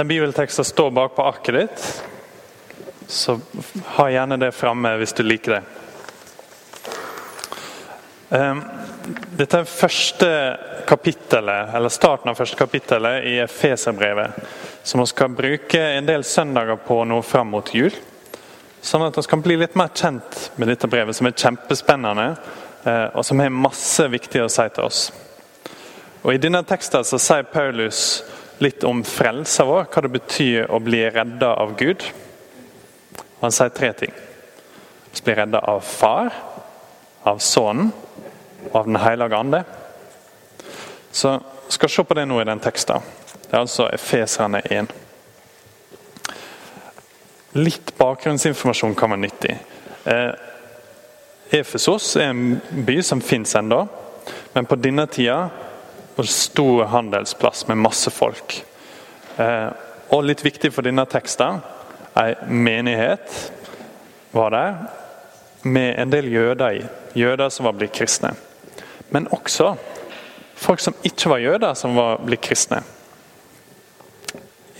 Den bibelteksten står bak på arket ditt, så ha gjerne det framme hvis du liker det. Ehm, dette er første kapittelet, eller starten av første kapittelet i Efeserbrevet, som vi skal bruke en del søndager på nå fram mot jul. Sånn at vi kan bli litt mer kjent med dette brevet, som er kjempespennende, eh, og som har masse viktig å si til oss. Og I denne teksten så sier Paulus litt om frelsa vår, hva det betyr å bli redda av Gud. Han sier tre ting. Vi blir redda av Far, av Sønnen og av Den hellige ande. Så skal vi se på det nå i den teksten. Det er altså Efeserne 1. Litt bakgrunnsinformasjon kan være nyttig. Eh, Efesos er en by som fins ennå, men på denne tida og stor handelsplass med masse folk. Eh, og litt viktig for denne teksten ei menighet var der, med en del jøder i. Jøder som var blitt kristne. Men også folk som ikke var jøder, som var blitt kristne.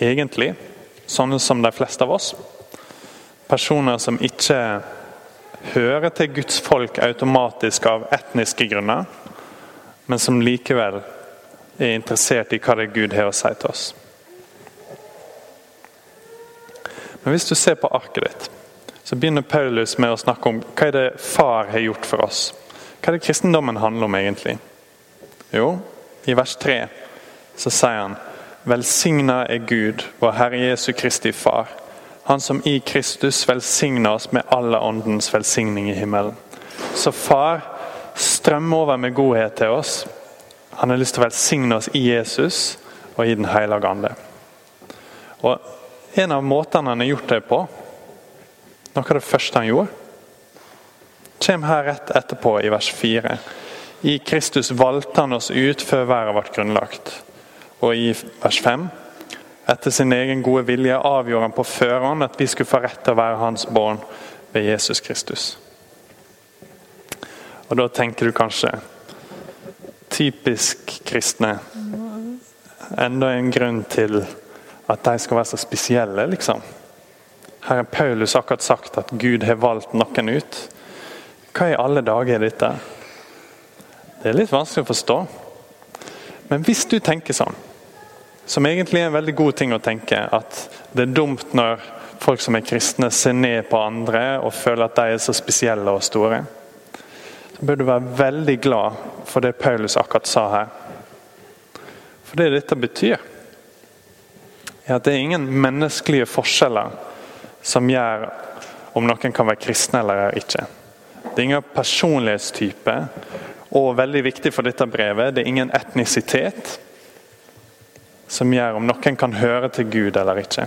Egentlig sånne som de fleste av oss. Personer som ikke hører til Guds folk automatisk av etniske grunner, men som likevel er interessert i hva det er Gud har å si til oss. Men hvis du ser på arket ditt, så begynner Paulus med å snakke om hva er det far har gjort for oss. Hva er det kristendommen handler om egentlig? Jo, i vers 3 så sier han Velsigna er Gud, vår Herre Jesu Kristi Far. Han som i Kristus velsigner oss med alle åndens velsigning i himmelen. Så Far strømmer over med godhet til oss. Han har lyst til å velsigne oss i Jesus og i Den hellige ande. Og en av måtene han har gjort det på, noe av det første han gjorde, kommer her rett etterpå i vers 4. I Kristus valgte han oss ut før verden ble grunnlagt. Og i vers 5. Etter sin egen gode vilje avgjorde han på førhånd at vi skulle få rett til å være hans barn ved Jesus Kristus. Og Da tenker du kanskje typisk kristne. Enda en grunn til at de skal være så spesielle, liksom. Her har Paulus akkurat sagt at Gud har valgt noen ut. Hva i alle dager er dette? Det er litt vanskelig å forstå. Men hvis du tenker sånn, som egentlig er en veldig god ting å tenke, at det er dumt når folk som er kristne ser ned på andre og føler at de er så spesielle og store, bør du være veldig glad for det Paulus akkurat sa her. For det dette betyr, er at det er ingen menneskelige forskjeller som gjør om noen kan være kristne eller ikke. Det er ingen personlighetstype, og veldig viktig for dette brevet, det er ingen etnisitet som gjør om noen kan høre til Gud eller ikke.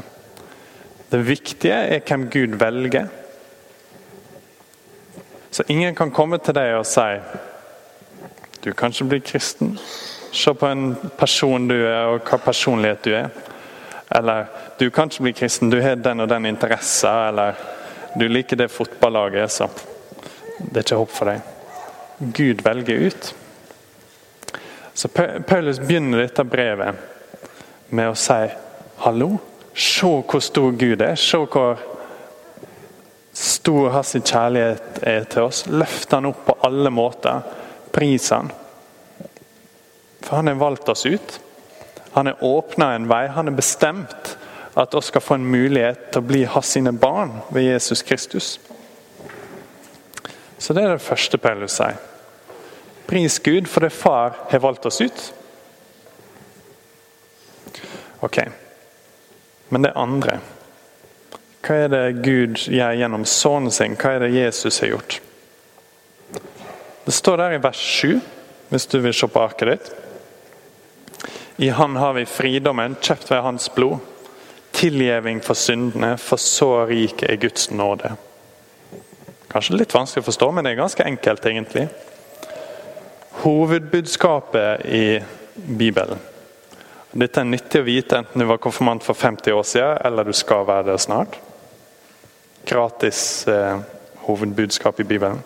Det viktige er hvem Gud velger. Så ingen kan komme til deg og si du kan ikke bli kristen. Se på en person du er, og hva personlighet du er. Eller du kan ikke bli kristen, du har den og den interesse, eller du liker det fotballaget, så det er ikke håp for deg. Gud velger ut. Så Paulus begynner dette brevet med å si hallo, se hvor stor Gud er. Se hvor stor hans kjærlighet er til oss. Løft han opp på alle måter. Pris han. For han har valgt oss ut. Han har åpna en vei. Han har bestemt at oss skal få en mulighet til å bli hans sine barn ved Jesus Kristus. Så det er det første Paulus sier. Pris Gud for det far har valgt oss ut. Ok, men det andre Hva er det Gud gjør gjennom sønnen sin? Hva er det Jesus har gjort? Det står der i vers 7, hvis du vil se på arket ditt. I Han har vi fridommen, kjøpt ved Hans blod. Tilgjeving for syndene, for så rik er Guds nåde. Kanskje litt vanskelig å forstå, men det er ganske enkelt, egentlig. Hovedbudskapet i Bibelen. Dette er nyttig å vite enten du var konfirmant for 50 år siden, eller du skal være det snart. Gratis eh, hovedbudskap i Bibelen.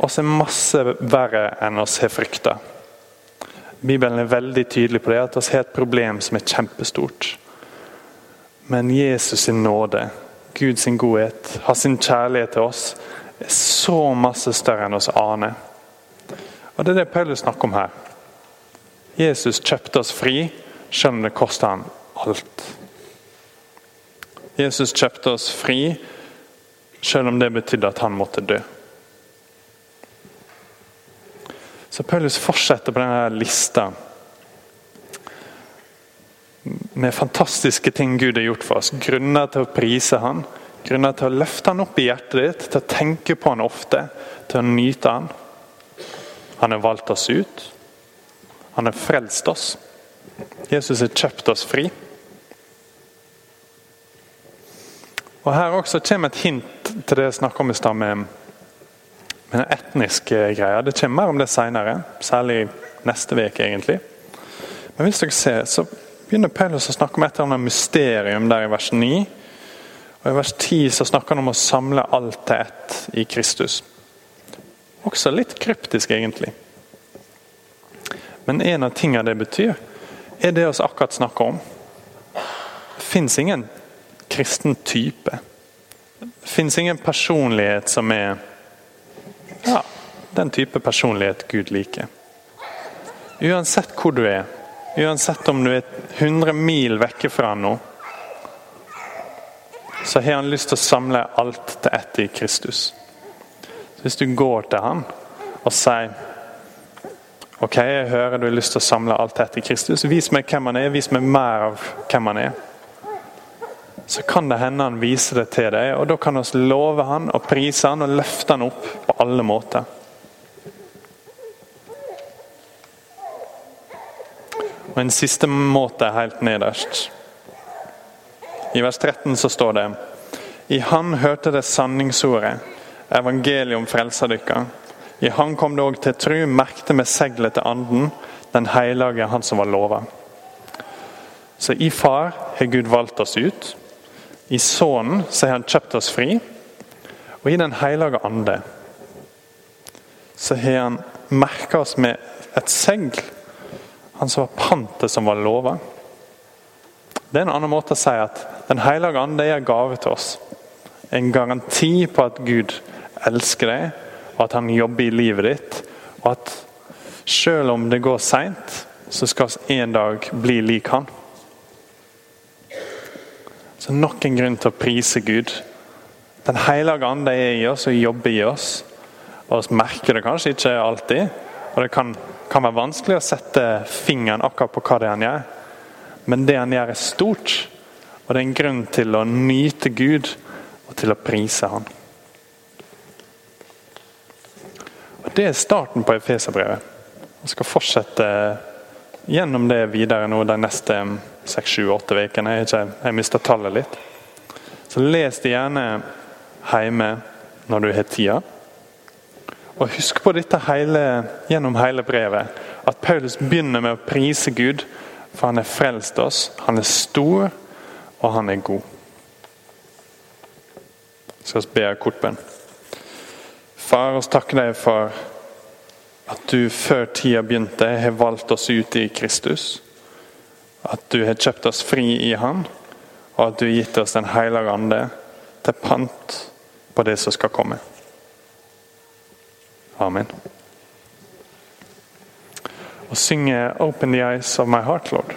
Og så er masse verre enn oss har frykta. Bibelen er veldig tydelig på det, at vi har et problem som er kjempestort. Men Jesus sin nåde, Guds godhet, har sin kjærlighet til oss, er så masse større enn oss aner. Og Det er det Paulus snakker om her. Jesus kjøpte oss fri, selv om det kosta ham alt. Jesus kjøpte oss fri, selv om det betydde at han måtte dø. Så Paulus fortsetter på denne lista med fantastiske ting Gud har gjort for oss. Grunner til å prise han, grunner til å løfte han opp i hjertet ditt, til å tenke på han ofte, til å nyte han. Han har valgt oss ut. Han har frelst oss. Jesus har kjøpt oss fri. Og Her også kommer et hint til det jeg snakka om i stad med, den etniske greia. Det kommer mer om det seinere, særlig neste uke, egentlig. Men hvis dere ser, så begynner Paulus å snakke om et eller annet mysterium der i vers 9. Og I vers 10 så snakker han om å samle alt til ett i Kristus. Også litt kryptisk, egentlig. Men en av tingene det betyr, er det vi akkurat snakker om. Det fins ingen kristen type. Det fins ingen personlighet som er ja, den type personlighet Gud liker. Uansett hvor du er, uansett om du er 100 mil vekke fra noe, så har han lyst til å samle alt til ett i Kristus. Så Hvis du går til han og sier Ok, jeg hører du har lyst til å samle alt til ett i Kristus. Vis meg hvem han er, vis meg mer av hvem han er så kan det hende han viser det til deg. og Da kan vi love han og prise han og løfte han opp på alle måter. Og En siste måte er helt nederst. I vers 13 så står det I Han hørte det sanningsordet, evangeliet om frelsa dykka. I Han kom det òg til tru, merkte med seglet til anden, den hellige Han som var lova. Så i Far har Gud valgt oss ut. I Sønnen har han kjøpt oss fri. Og i Den hellige ande så har han merka oss med et segl. Han som var pantet som var lova. Det er en annen måte å si at Den hellige ande er en gave til oss. En garanti på at Gud elsker deg, og at han jobber i livet ditt. Og at selv om det går seint, så skal vi en dag bli lik han. Så nok en grunn til å prise Gud. Den hellige ånd er i oss og jobber i oss. Og vi merker det kanskje ikke alltid. Og det kan, kan, være vanskelig å sette fingeren akkurat på hva det er han gjør. Men det han gjør, er stort. Og det er en grunn til å nyte Gud og til å prise Han. Og Det er starten på Efeserbrevet. Vi skal fortsette gjennom det videre nå de neste seks, sju, åtte ukene. Jeg, jeg mista tallet litt. Så les det gjerne hjemme når du har tida. Og husk på dette hele, gjennom hele brevet, at Paulus begynner med å prise Gud, for han har frelst oss. Han er stor, og han er god. Så vi be kortbønn. Far, oss takker deg for at du før tida begynte, har valgt oss ut i Kristus. At du har kjøpt oss fri i Han, og at du har gitt oss Den hellige ande til pant på det som skal komme. Amen. Og synge 'Open the eyes of my heart', Lord.